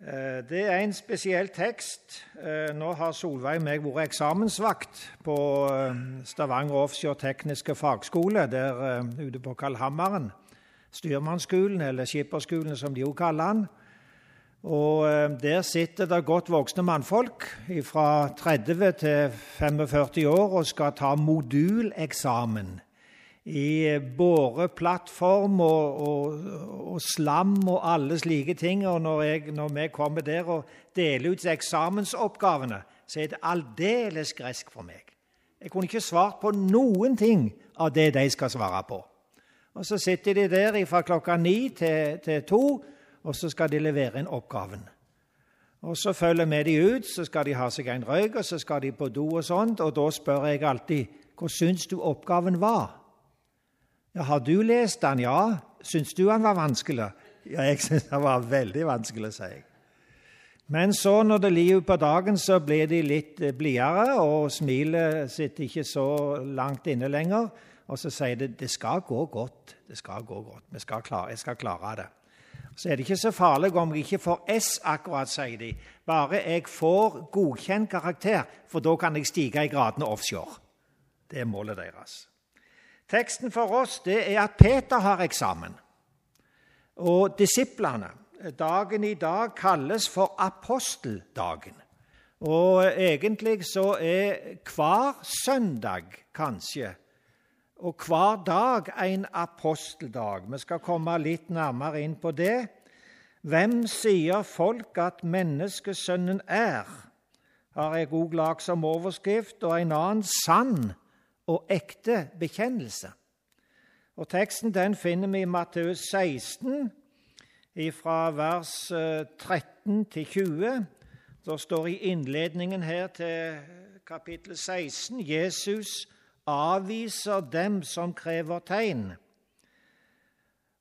Eh, det er en spesiell tekst. Eh, nå har Solveig og meg vært eksamensvakt på eh, Stavanger Offshore Tekniske Fagskole der ute på Kalhammeren. Styrmannsskolen, eller skipperskolen som de jo kaller den. Og Der sitter det godt voksne mannfolk fra 30 til 45 år og skal ta moduleksamen i båreplattform og, og, og, slam og alle slike ting. Og når, jeg, når, vi kommer der og deler ut eksamensoppgavene, så er det aldeles gresk for meg. Jeg kunne ikke svart på noen ting av det de skal svare på. Og Så sitter de der fra klokka ni til, til to, og så skal de levere inn oppgaven. Og Så følger vi de ut, så skal de ha seg en røyk, og så skal de på do og sånt. Og da spør jeg alltid hva syns du oppgaven var? Ja, 'Har du lest den?' 'Ja.' 'Syns du han var vanskelig?' 'Ja, jeg syns han var veldig vanskelig', sier jeg. Men så, når det lir på dagen, så blir de litt eh, blidere, og smilet sitter ikke så langt inne lenger. Og så sier de 'det skal gå godt'. Det skal gå godt. Skal klare, jeg skal klare det. Så er det ikke så farlig om jeg ikke får S, akkurat, sier de. Bare jeg får godkjent karakter, for da kan jeg stige i gradene offshore. Det er målet deres. Teksten for oss det er at Peter har eksamen. Og disiplene Dagen i dag kalles for aposteldagen. Og egentlig så er hver søndag, kanskje, og hver dag en aposteldag. Vi skal komme litt nærmere inn på det. Hvem sier folk at menneskesønnen er? har jeg òg lagd som overskrift, og en annen sann og ekte bekjennelse. Og Teksten den finner vi i Matteus 16, fra vers 13 eh, til 20. Det står i innledningen her til kapittel 16 Jesus avviser dem som krever tegn.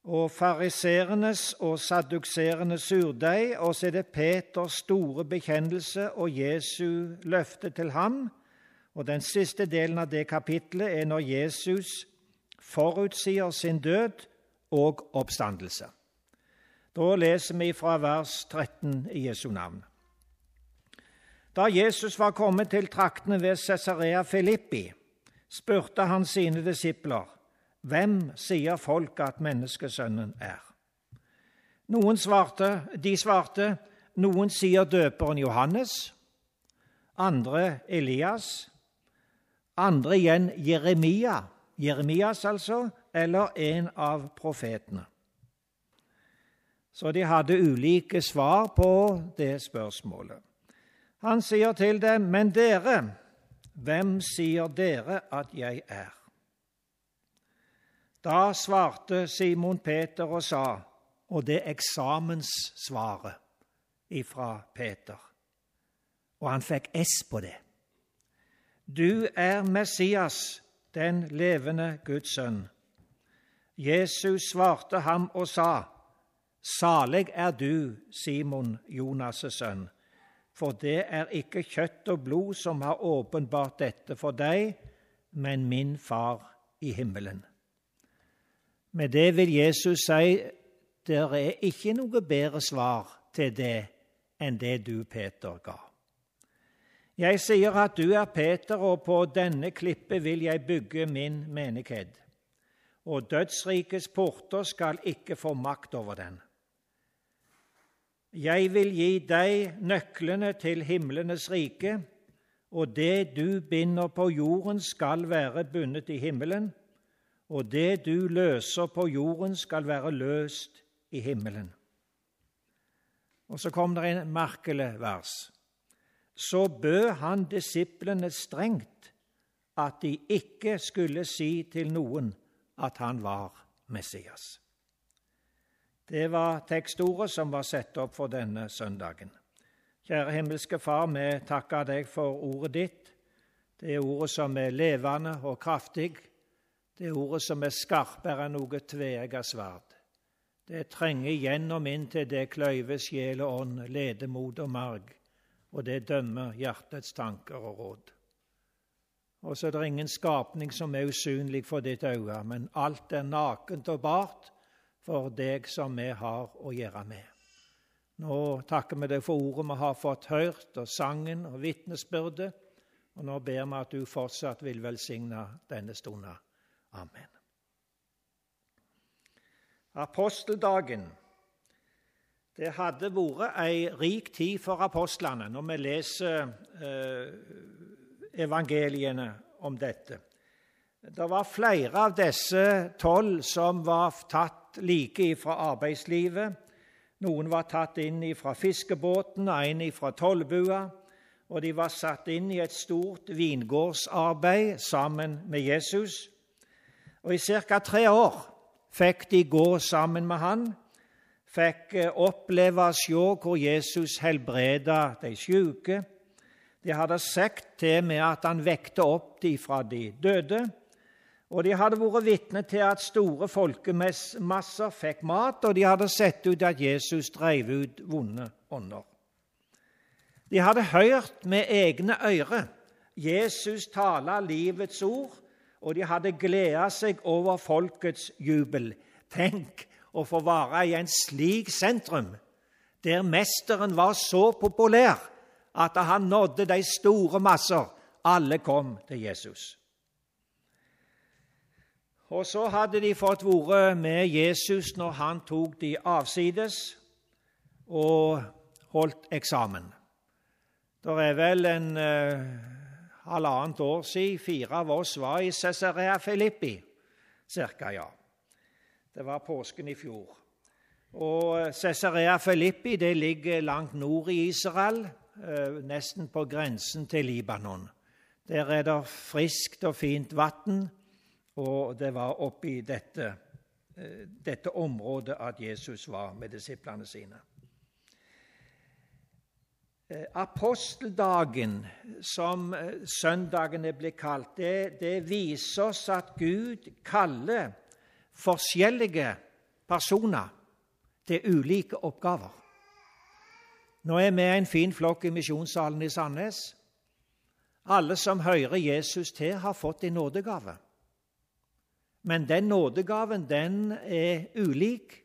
Og fariserenes og sadukserenes surdeig, og så er det Peters store bekjennelse og Jesu løfte til ham. Og Den siste delen av det kapitlet er når Jesus forutsier sin død og oppstandelse. Da leser vi fra vers 13 i Jesu navn. Da Jesus var kommet til traktene ved Cesarea Filippi, spurte han sine disipler, hvem sier folk at menneskesønnen er? Noen svarte, De svarte, noen sier døperen Johannes, andre Elias, andre igjen Jeremia, Jeremias altså, eller en av profetene. Så de hadde ulike svar på det spørsmålet. Han sier til dem, 'Men dere, hvem sier dere at jeg er?' Da svarte Simon Peter og sa, og det er eksamenssvaret ifra Peter, og han fikk S på det. Du er Messias, den levende Guds sønn. Jesus svarte ham og sa, Salig er du, Simon, Jonas' sønn, for det er ikke kjøtt og blod som har åpenbart dette for deg, men min far i himmelen. Med det vil Jesus si det er ikke noe bedre svar til det enn det du, Peter, ga. Jeg sier at du er Peter, og på denne klippet vil jeg bygge min menighet. Og dødsrikets porter skal ikke få makt over den. Jeg vil gi deg nøklene til himlenes rike, og det du binder på jorden, skal være bundet i himmelen, og det du løser på jorden, skal være løst i himmelen. Og så kom det en merkelig vers så bød han disiplene strengt at de ikke skulle si til noen at han var Messias. Det var tekstordet som var satt opp for denne søndagen. Kjære himmelske Far, vi takker deg for ordet ditt. Det er ordet som er levende og kraftig. Det er ordet som er skarpere enn noe tveegget sverd. Det trenger gjennom inn til det kløyve sjel og ånd, ledemod og marg og det dømmer hjertets tanker og råd. Og så er det ingen skapning som er usynlig for ditt øye, men alt er nakent og bart for deg som vi har å gjøre med. Nå takker vi deg for ordet vi har fått hørt, og sangen og vitnesbyrdet. Og nå ber vi at du fortsatt vil velsigne denne stunden. Amen. Aposteldagen. Det hadde vært ei rik tid for apostlene når vi leser eh, evangeliene om dette. Det var flere av disse tolv som var tatt like fra arbeidslivet noen var tatt inn fra fiskebåten en fra tollbua. Og de var satt inn i et stort vingårdsarbeid sammen med Jesus. Og i ca. tre år fikk de gå sammen med han, fikk eh, oppleve og se hvor Jesus helbreda de syke. De hadde sett til med at han vekte opp de fra de døde. Og de hadde vært vitne til at store folkemasser fikk mat, og de hadde sett ut at Jesus drev ut vonde ånder. De hadde hørt med egne ører Jesus tale livets ord, og de hadde gleda seg over folkets jubel. Tenk å få være i en slik sentrum, der mesteren var så populær at han nådde de store masser. Alle kom til Jesus. Og så hadde de fått være med Jesus når han tok de avsides og holdt eksamen. Det er vel en eh, halvannet år siden fire av oss var i Cesarea Filippi, cirka, ja. Det var påsken i fjor. Og Cesarea Filippi det ligger langt nord i Israel, uh, nesten på grensen til Libanon. Der er det friskt og fint vann og det var oppi dette, eh, dette området at Jesus var med disiplene sine. Eh, aposteldagen, som søndagene søndagen er kalt, det, det viser oss at Gud kaller forskjellige personer til ulike oppgaver. Nå er vi en fin flokk i misjonssalen i Sandnes. Alle som hører Jesus til, har fått en nådegave. Men den nådegaven den er ulik.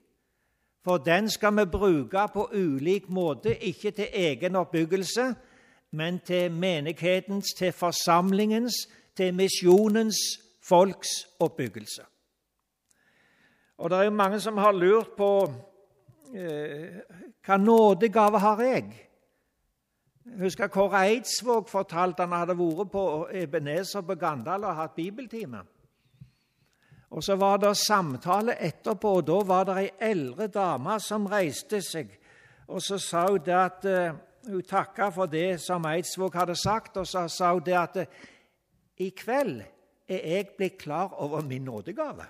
For den skal vi bruke på ulik måte, ikke til egen oppbyggelse, men til menighetens, til forsamlingens, til misjonens folks oppbyggelse. Og det er jo mange som har lurt på eh, hva nådegave har jeg? Jeg husker Kåre Eidsvåg fortalte han hadde vært på Ebenezer på Gandal og hatt bibeltime. Og Så var det samtale etterpå, og da var det ei eldre dame som reiste seg. Og Så sa hun det at uh, hun takka for det som Eidsvåg hadde sagt, og så sa hun det at uh, i kveld er jeg blitt klar over min nådegave.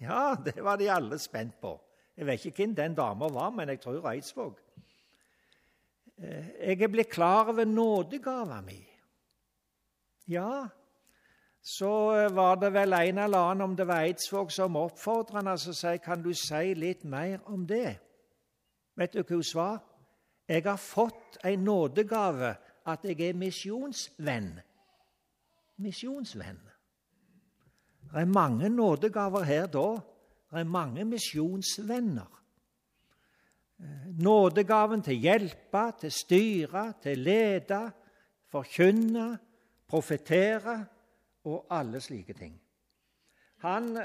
Ja, det var de alle spent på. Jeg vet ikke hvem den dama var, men jeg tror Eidsvåg. Uh, jeg er blitt klar over nådegava mi. Ja, så eh, var det vel en eller annen, om det var Eidsvåg, som oppfordra henne og sa kan du si litt mer om det. Vet du hva hun sa? Jeg har fått en nådegave, at jeg er misjonsvenn. Misjonsvenn. Det er mange nådegaver her da. Det er mange misjonsvenner. Eh, nådegaven til hjelpe, til styre, til lede, forkynne, profetere og alle slike ting. Han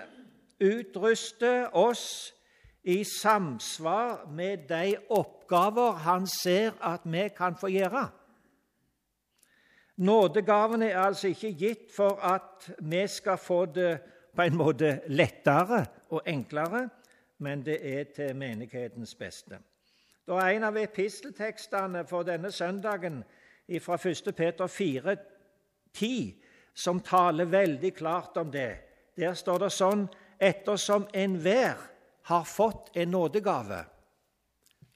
utruster oss i samsvar med de oppgaver han ser at vi kan få gjøre. Nådegaven er altså ikke gitt for at vi skal få det på en måte lettere og enklere, men det er til menighetens beste. Da er en av episteltekstene for denne søndagen fra 1. Peter 4, 10, som taler veldig klart om det. Der står det sånn Ettersom enhver har fått en nådegave,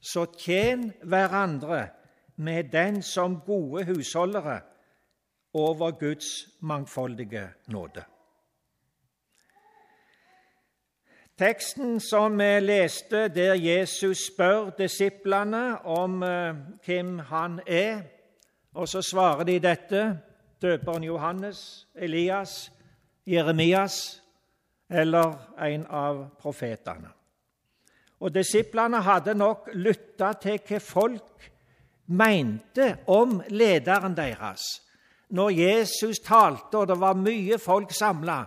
så tjen hverandre med den som gode husholdere over Guds mangfoldige nåde. Teksten som vi leste, der Jesus spør disiplene om eh, hvem han er, og så svarer de dette døperen Johannes, Elias, Jeremias eller en av profetene. Og disiplene hadde nok lytta til hva folk mente om lederen deres. Når Jesus talte, og det var mye folk samla,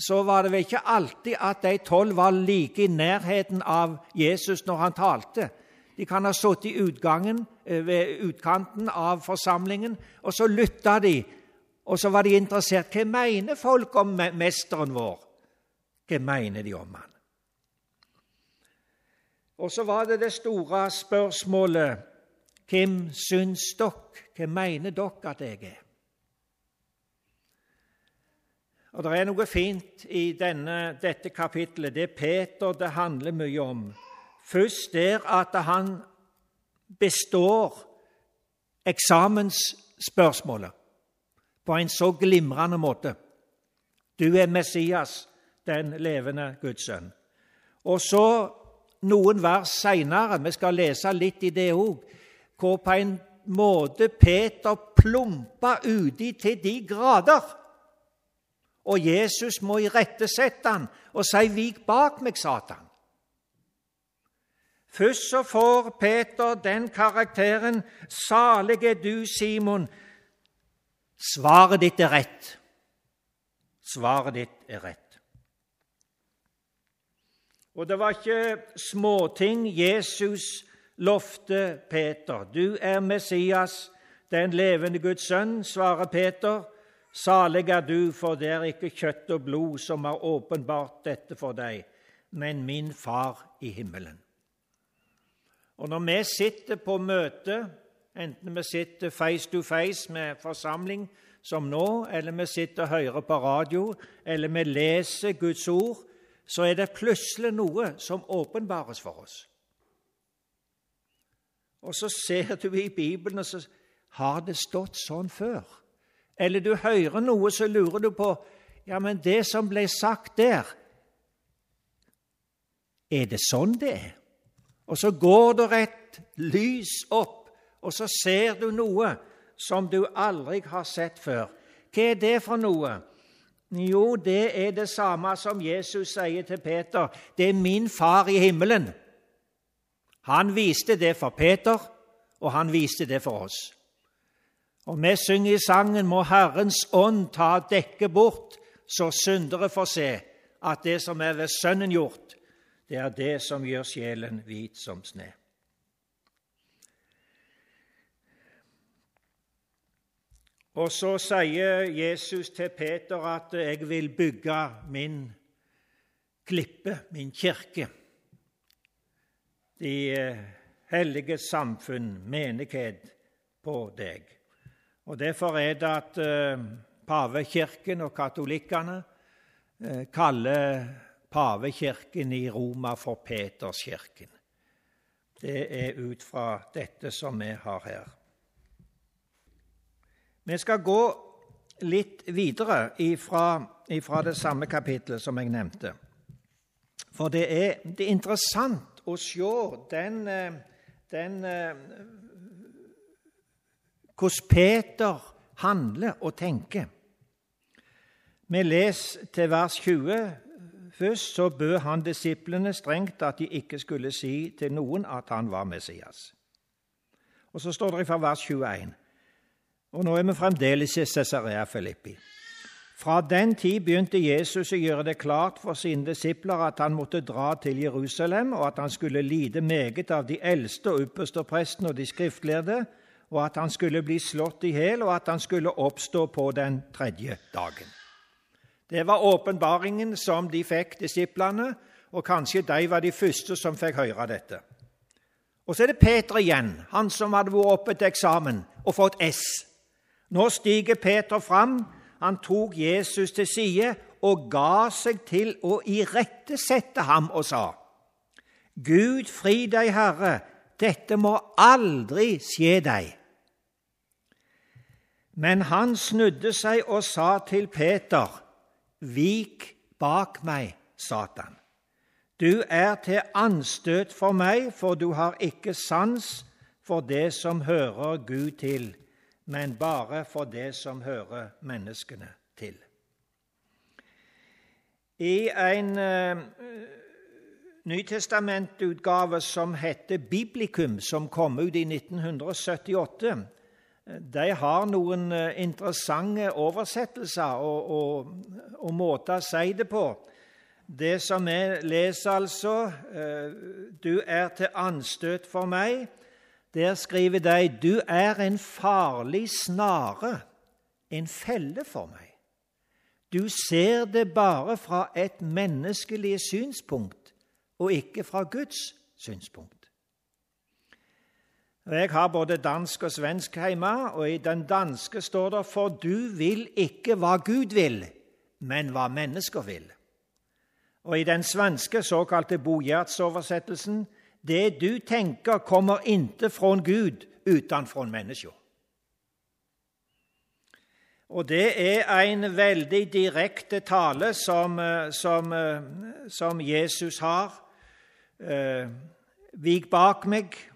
så var det vel ikke alltid at de tolv var like i nærheten av Jesus når han talte. De kan ha sittet i utgangen, eh, ved utkanten av forsamlingen, og så lytta de. Og så var de interessert. Hva mener folk om mesteren vår? Hva mener de om han? Og så var det det store spørsmålet Hvem syns dere? Hva mener dere at jeg er? Og Det er noe fint i denne, dette kapitlet. Det er Peter det handler mye om. Først der at han består eksamensspørsmålet på en så glimrende måte. Du er Messias, den levende Guds sønn. Og så noen vers seinere, vi skal lese litt i det òg, hvor på en måte Peter plumpa uti til de grader og Jesus må irettesette han og si 'Vik bak meg, Satan'. Først så får Peter den karakteren 'Salig er du, Simon'. Svaret ditt er rett. Svaret ditt er rett. Og det var ikke småting Jesus lovte Peter. Du er Messias, den levende Guds sønn, svarer Peter. Salig er du, for det er ikke kjøtt og blod som har åpenbart dette for deg, men min Far i himmelen. Og når vi sitter på møte, enten vi sitter face to face med forsamling som nå, eller vi sitter og hører på radio, eller vi leser Guds ord, så er det plutselig noe som åpenbares for oss. Og så ser du i Bibelen, og så har det stått sånn før eller du hører noe, så lurer du på ja, men det som ble sagt der Er det sånn det er? Og så går det et lys opp, og så ser du noe som du aldri har sett før. Hva er det for noe? Jo, det er det samme som Jesus sier til Peter. Det er min far i himmelen. Han viste det for Peter, og han viste det for oss. Og vi synger i sangen 'Må Herrens ånd ta dekket bort', så syndere får se at det som er ved Sønnen gjort, det er det som gjør sjelen hvit som sne. Og så sier Jesus til Peter at 'jeg vil bygge min klippe, min kirke', de hellige samfunn, menighet, på deg. Og Derfor er det at eh, pavekirken og katolikkene eh, kaller pavekirken i Roma for Peterskirken. Det er ut fra dette som vi har her. Vi skal gå litt videre ifra, ifra det samme kapittelet som jeg nevnte. For det er, det er interessant å se den, eh, den hvordan Peter handler og tenker. Vi leser til vers 20 først, så bød han disiplene strengt at de ikke skulle si til noen at han var Messias. Og Så står det fra vers 21. Og nå er vi fremdeles i Cesarea Filippi. Fra den tid begynte Jesus å gjøre det klart for sine disipler at han måtte dra til Jerusalem, og at han skulle lide meget av de eldste og ypperste prestene og de skriftlærde, og at han skulle bli slått i hjel, og at han skulle oppstå på den tredje dagen. Det var åpenbaringen som de fikk, disiplene, og kanskje de var de første som fikk høre dette. Og så er det Peter igjen, han som hadde vært oppe til eksamen og fått S. Nå stiger Peter fram. Han tok Jesus til side og ga seg til å irettesette ham og sa:" Gud fri deg, Herre, dette må aldri skje deg. Men han snudde seg og sa til Peter, Vik bak meg, Satan. Du er til anstøt for meg, for du har ikke sans for det som hører Gud til, men bare for det som hører menneskene til. I en uh, nytestamentutgave som heter Biblikum, som kom ut i 1978. De har noen eh, interessante oversettelser og, og, og måter å si det på. Det som vi leser, altså eh, Du er til anstøt for meg. Der skriver de Du er en farlig snare, en felle for meg. Du ser det bare fra et menneskelig synspunkt og ikke fra Guds synspunkt. Jeg har både dansk og svensk hjemme, og i den danske står det 'For du vil ikke hva Gud vil, men hva mennesker vil'. Og i den svenske såkalte Bogjertsoversettelsen 'Det du tenker, kommer inte fra Gud, utan fra mennesker'. Og det er en veldig direkte tale som, eh, som, eh, som Jesus har. Eh, Vik bak meg,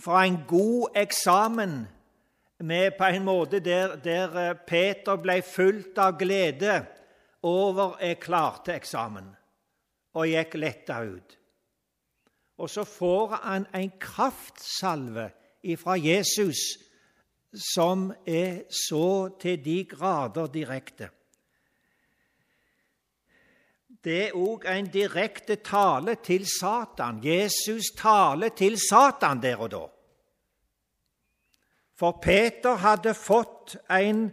fra en god eksamen med på en måte der, der eh, Peter ble fulgt av glede over jeg klarte eksamen og gikk letta ut. Og så får han en kraftsalve ifra Jesus som er så til de grader direkte. Det er òg en direkte tale til Satan. Jesus taler til Satan der og da. For Peter hadde fått en,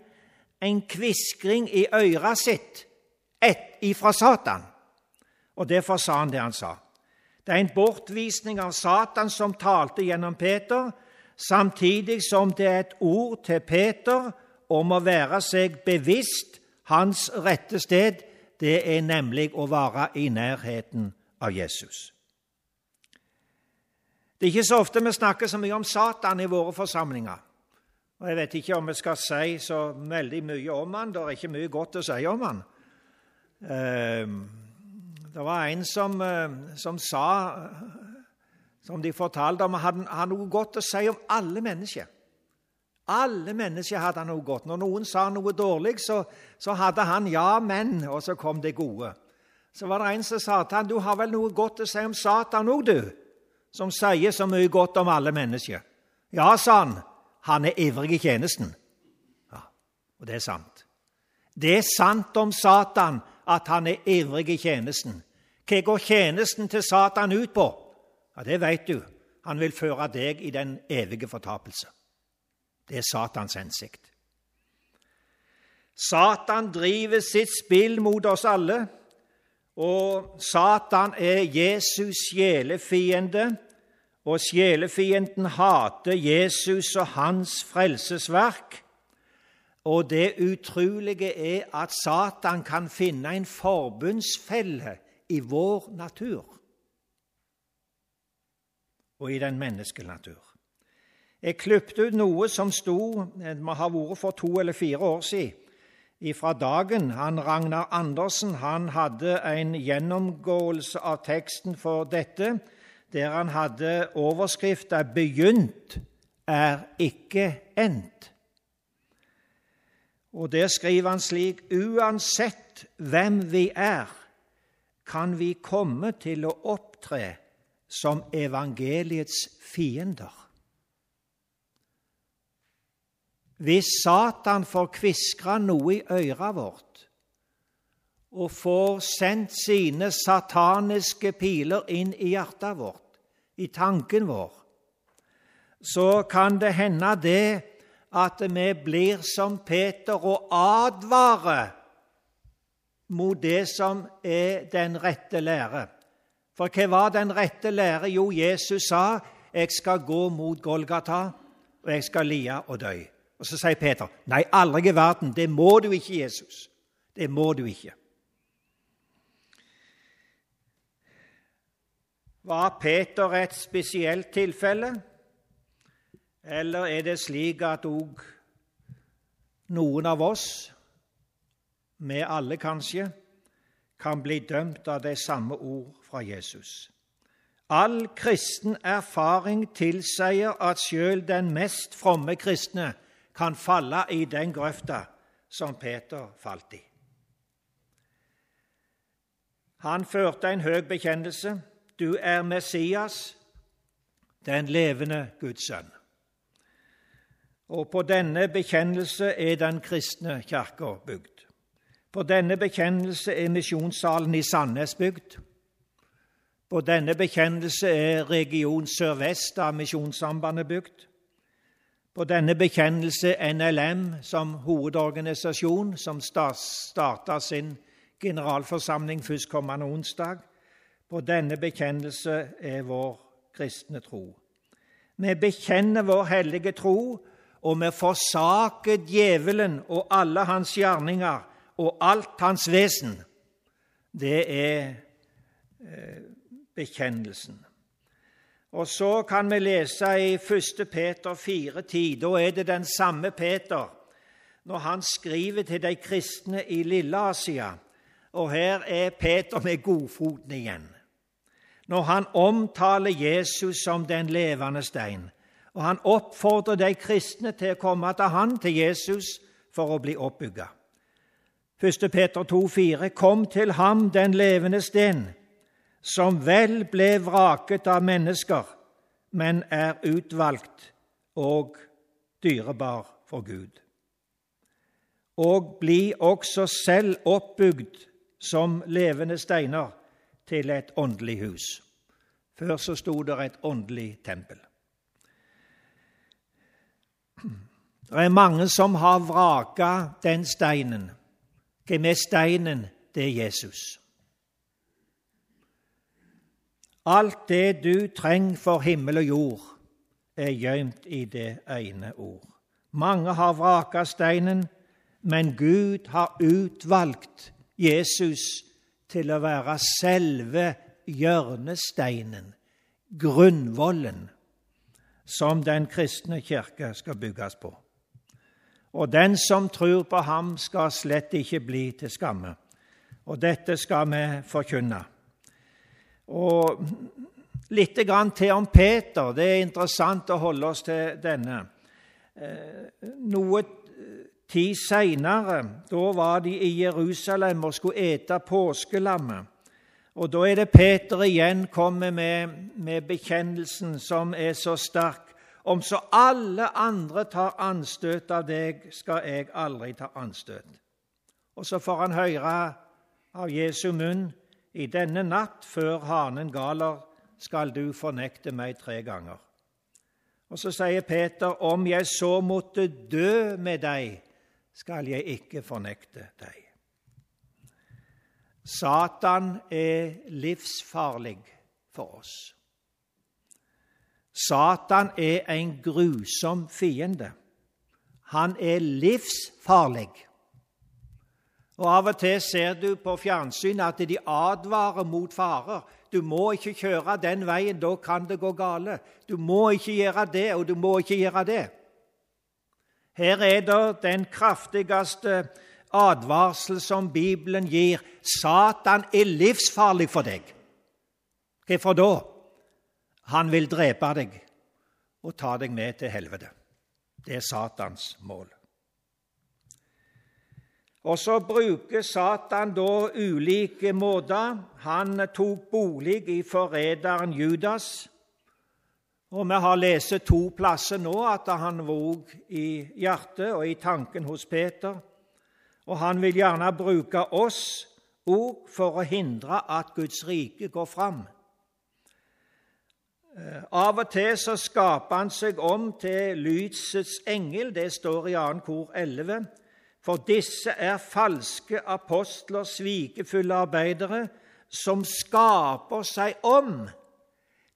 en kviskring i øret sitt ifra Satan. Og derfor sa han det han sa. Det er en bortvisning av Satan som talte gjennom Peter, samtidig som det er et ord til Peter om å være seg bevisst hans rette sted. Det er nemlig å være i nærheten av Jesus. Det er ikke så ofte vi snakker så mye om Satan i våre forsamlinger. Og Jeg vet ikke om vi skal si så veldig mye om han. Det er ikke mye godt å si om han. Ehm, det var en som, eh, som sa, som de fortalte om, han hadde noe godt å si om alle mennesker. Alle mennesker hadde noe godt. Når noen sa noe dårlig, så, så hadde han 'ja, men', og så kom det gode. Så var det en som sa til han, 'Du har vel noe godt å si om Satan òg, du?' Som sier så mye godt om alle mennesker. 'Ja', sa han han er ivrig i tjenesten. Ja, Og det er sant. Det er sant om Satan at han er ivrig i tjenesten. Hva går tjenesten til Satan ut på? Ja, Det vet du. Han vil føre deg i den evige fortapelse. Det er Satans hensikt. Satan driver sitt spill mot oss alle, og Satan er Jesus' sjelefiende og sjelefienden hater Jesus og hans frelsesverk. Og det utrolige er at Satan kan finne en forbundsfelle i vår natur og i den menneskelige natur. Jeg klippet ut noe som sto det må ha vært for to eller fire år siden, fra dagen. Han, Ragnar Andersen han hadde en gjennomgåelse av teksten for dette der han hadde overskrifta 'Begynt er ikke endt'. Og Der skriver han slik.: Uansett hvem vi er, kan vi komme til å opptre som evangeliets fiender. Hvis Satan får kviskra noe i øret vårt og får sendt sine sataniske piler inn i hjertet vårt, i tanken vår, så kan det hende det at vi blir som Peter og advarer mot det som er den rette lære. For hva var den rette lære? Jo, Jesus sa, 'Jeg skal gå mot Golgata, og jeg skal lie og dø'. Og Så sier Peter, 'Nei, aldri i verden. Det må du ikke, Jesus. Det må du ikke.' Var Peter et spesielt tilfelle, eller er det slik at òg noen av oss, vi alle kanskje, kan bli dømt av de samme ord fra Jesus? All kristen erfaring tilsier at sjøl den mest fromme kristne kan falle i den grøfta som Peter falt i. Han førte en høy bekjennelse. Du er Messias, den levende Guds sønn. Og på denne bekjennelse er den kristne kirka bygd. På denne bekjennelse er misjonssalen i Sandnes bygd. På denne bekjennelse er region sørvest av Misjonssambandet bygd. På denne bekjennelse NLM som hovedorganisasjon, som starta sin generalforsamling førstkommende onsdag. På denne bekjennelse er vår kristne tro. Vi bekjenner vår hellige tro, og vi forsaker djevelen og alle hans gjerninger og alt hans vesen. Det er eh, bekjennelsen. Og så kan vi lese i 1. Peter 4,10. Da er det den samme Peter når han skriver til de kristne i Lille-Asia. Og her er Peter med godfoten igjen. Når han omtaler Jesus som den levende stein, og han oppfordrer de kristne til å komme til han, til Jesus, for å bli oppbygga. 1. Peter 2,4.: Kom til ham, den levende sten som vel ble vraket av mennesker, men er utvalgt og dyrebar for Gud. Og bli også selv oppbygd som levende steiner til et åndelig hus. Før så sto det et åndelig tempel. Det er mange som har vraka den steinen. Hvem er steinen? Det er Jesus. Alt det du trenger for himmel og jord, er gjemt i det ene ord. Mange har vraka steinen, men Gud har utvalgt Jesus til å være selve hjørnesteinen, grunnvollen, som den kristne kirke skal bygges på. Og den som tror på ham, skal slett ikke bli til skamme. Og dette skal vi forkynne. Og litt til om Peter. Det er interessant å holde oss til denne. Eh, noe tid seinere, da var de i Jerusalem og skulle ete påskelammet. Og da er det Peter igjen kommer med, med bekjennelsen som er så sterk. Om så alle andre tar anstøt av deg, skal jeg aldri ta anstøt. Og så får han høre av Jesu munn i denne natt før hanen galer, skal du fornekte meg tre ganger. Og så sier Peter, om jeg så måtte dø med deg, skal jeg ikke fornekte deg. Satan er livsfarlig for oss. Satan er en grusom fiende. Han er livsfarlig. Og Av og til ser du på fjernsyn at de advarer mot farer. Du må ikke kjøre den veien, da kan det gå gale. Du må ikke gjøre det, og du må ikke gjøre det. Her er det den kraftigste advarsel som Bibelen gir. Satan er livsfarlig for deg. Hvorfor da? Han vil drepe deg og ta deg med til helvete. Det er Satans mål. Og så bruker Satan da ulike måter. Han tok bolig i forræderen Judas. Og vi har lest to plasser nå at han våg i hjertet og i tanken hos Peter. Og han vil gjerne bruke oss òg for å hindre at Guds rike går fram. Eh, av og til så skaper han seg om til lysets engel. Det står i 2. kor 11. For disse er falske apostler, svikefulle arbeidere, som skaper seg om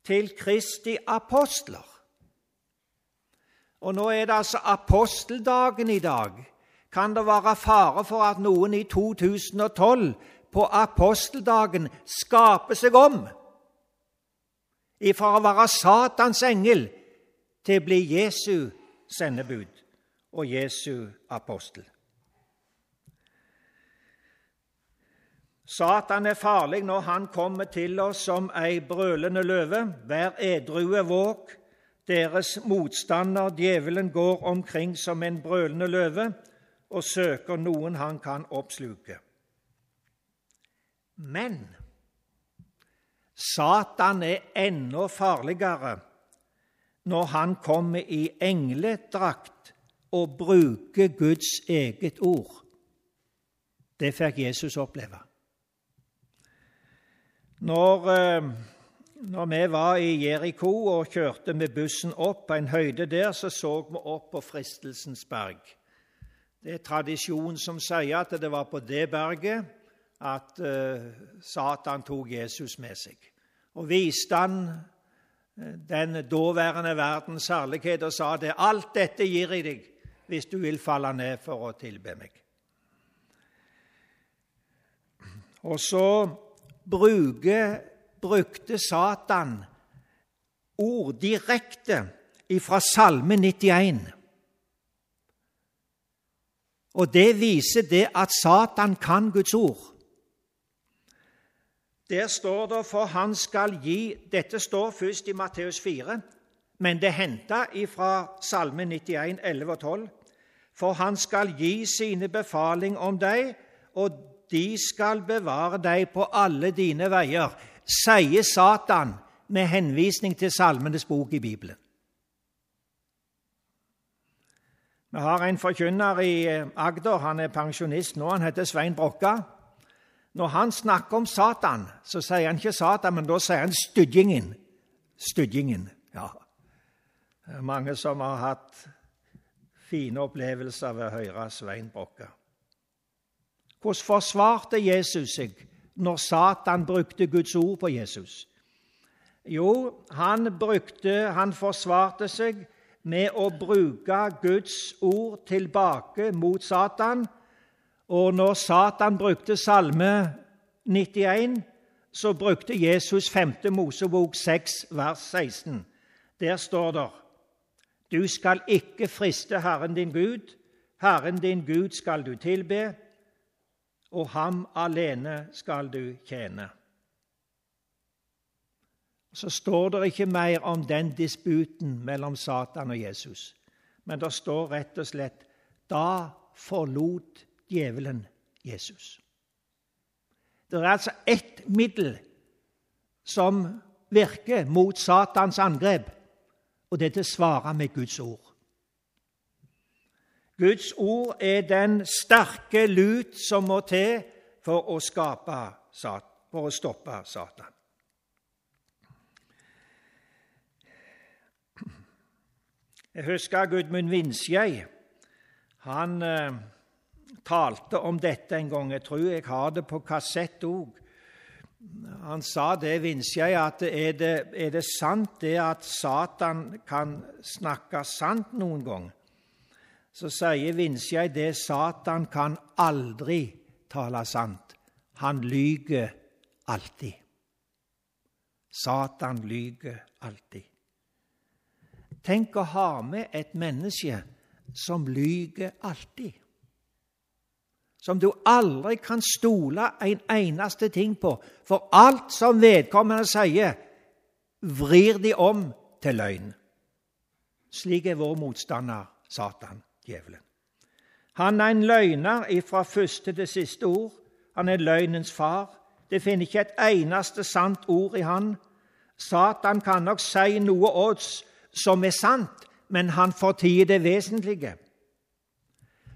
til Kristi apostler. Og nå er det altså aposteldagen i dag. Kan det være fare for at noen i 2012 på aposteldagen skaper seg om ifra å være Satans engel til å bli Jesu sendebud og Jesu apostel? Satan er farlig når han kommer til oss som ei brølende løve. Vær edrue våg. Deres motstander, djevelen, går omkring som en brølende løve og søker noen han kan oppsluke. Men Satan er enda farligere når han kommer i engledrakt og bruker Guds eget ord. Det fikk Jesus oppleve. Når, eh, når vi var i Jeriko og kjørte med bussen opp på en høyde der, så så vi opp på Fristelsens berg. Det er tradisjon som sier at det var på det berget at uh, Satan tok Jesus med seg. Og viste han uh, den daværende verdens herlighet og sa det. Alt dette gir jeg deg hvis du vil falle ned for å tilbe meg. Og så bruke, brukte Satan ord direkte fra Salme 91. Og det viser det at Satan kan Guds ord. Der står det 'for han skal gi' Dette står først i Matteus 4, men det er henta fra Salme 91, 11 og 12. For han skal gi sine befaling om deg, og de skal bevare deg på alle dine veier, sier Satan med henvisning til Salmenes bok i Bibelen. Vi har en forkynner i eh, Agder, han er pensjonist nå, han heter Svein Brokka. Når han snakker om Satan, så sier han ikke Satan, men da sier han styggingen. Styggingen, ja. Det er mange som har hatt fine opplevelser ved å høre Svein Brokka. Hvordan forsvarte Jesus seg når Satan brukte Guds ord på Jesus? Jo, han, brukte, han forsvarte seg med å bruke Guds ord tilbake mot Satan. Og når Satan brukte Salme 91, så brukte Jesus 5. Mosebok 6, vers 16. Der står det Du skal ikke friste Herren din Gud. Herren din Gud skal du tilbe, og ham alene skal du tjene så står det ikke mer om den disputen mellom Satan og Jesus. Men det står rett og slett da forlot djevelen Jesus. Det er altså ett middel som virker mot Satans angrep, og det er til å svare med Guds ord. Guds ord er den sterke lut som må til for å, skape, for å stoppe Satan. Jeg husker Gudmund Vinskjei. Han eh, talte om dette en gang. Jeg tror jeg har det på kassett òg. Han sa det, Vinskjei, at er det, er det sant det at Satan kan snakke sant noen gang? Så sier Vinskjei det Satan kan aldri tale sant. Han lyger alltid. Satan lyger alltid. Tenk å ha med et menneske som lyger alltid. Som du aldri kan stole en eneste ting på, for alt som vedkommende sier, vrir de om til løgn. Slik er vår motstander Satan, djevelen. Han er en løgner fra første til siste ord. Han er løgnens far. Det finner ikke et eneste sant ord i han. Satan kan nok si noe odds som er sant, men han fortier det vesentlige.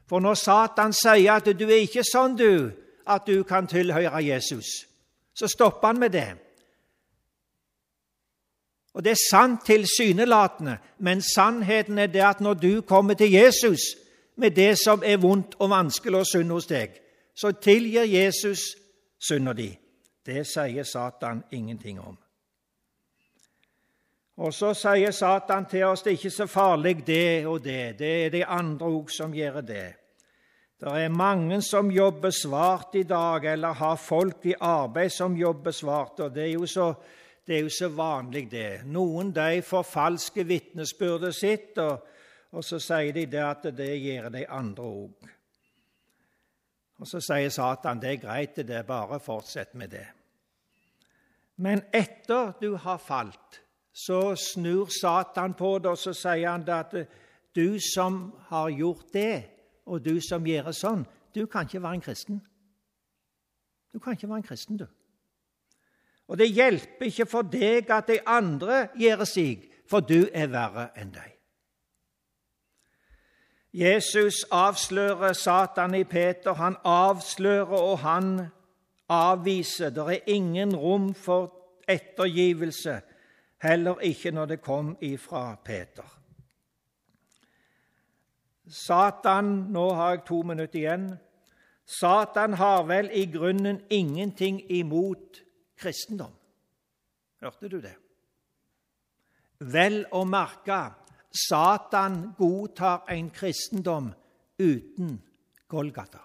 For når Satan sier at du er ikke sånn, du, at du kan tilhøre Jesus, så stopper han med det. Og det er sant tilsynelatende, men sannheten er det at når du kommer til Jesus med det som er vondt og vanskelig og synd hos deg, så tilgir Jesus synda di. Det sier Satan ingenting om. Og så sier Satan til oss det er ikke så farlig, det og det. Det er de andre òg som gjør det. Det er mange som jobber svart i dag, eller har folk i arbeid som jobber svart. og Det er jo så, det er jo så vanlig, det. Noen de forfalsker vitnesbyrdet sitt, og, og, så sier de det at det gjør de andre òg. Og så sier Satan det er greit, det er bare fortsett med det. Men etter du har falt, så snur Satan på det, og så sier han at du som har gjort det, og du som gjør sånn, du kan ikke være en kristen. Du kan ikke være en kristen, du. Og det hjelper ikke for deg at de andre gjør seg, for du er verre enn dem. Jesus avslører Satan i Peter. Han avslører, og han avviser. Det er ingen rom for ettergivelse, heller ikke når det kom ifra Peter. Satan Nå har jeg to minutter igjen. Satan har vel i grunnen ingenting imot kristendom. Hørte du det? Vel å merke Satan godtar en kristendom uten Golgata.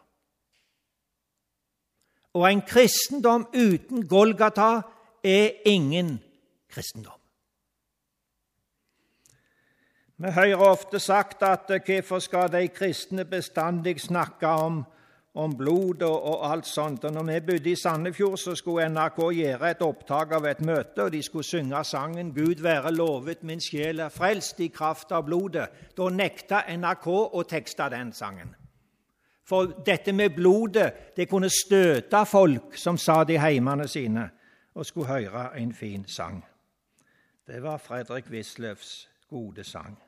Og en kristendom uten Golgata er ingen kristendom. Vi hører ofte sagt at hvorfor skal de kristne bestandig snakke om om blod og, og, alt sånt. Og når vi bodde i Sandefjord, så skulle NRK gjøre et opptak av et møte, og de skulle synge sangen 'Gud være lovet, min sjel er frelst i kraft av blodet'. Da nekta NRK å tekste den sangen. For dette med blodet det kunne støte folk som satt i heimene sine og skulle høre en fin sang. Det var Fredrik Wisløffs gode sang.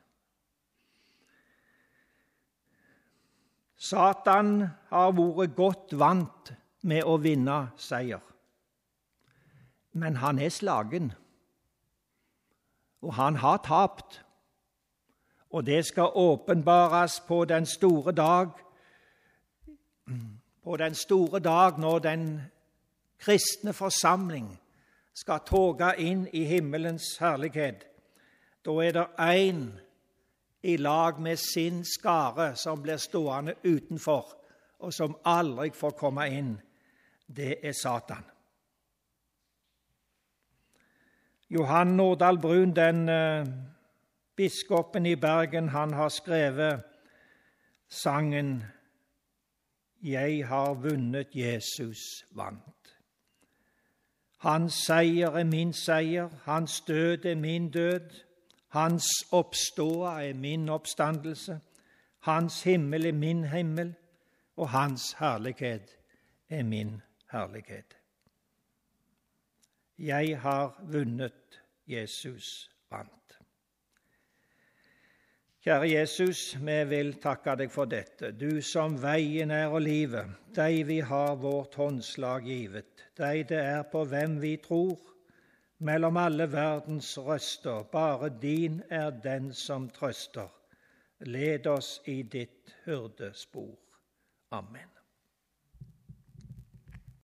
Satan har vært godt vant med å vinne seier. Men han er slagen, og han har tapt. Og det skal åpenbares på den store dag, på den store dag når den kristne forsamling skal toge inn i himmelens herlighet. Da er det én i lag med sin skare som blir stående utenfor, og som aldri får komme inn, det er Satan. Johan Nordahl Brun, den eh, biskopen i Bergen, han har skrevet sangen 'Jeg har vunnet, Jesus vant'. Hans seier er min seier, hans død er min død. Hans oppståa er min oppstandelse, hans himmel er min himmel, og hans herlighet er min herlighet. Jeg har vunnet, Jesus vant. Kjære Jesus, vi vil takke deg for dette, du som veien er og livet, deg vi har vårt håndslag givet, deg det er på hvem vi tror, mellom alle verdens røster, bare din er den som trøster. Led oss i ditt hyrdespor. Amen.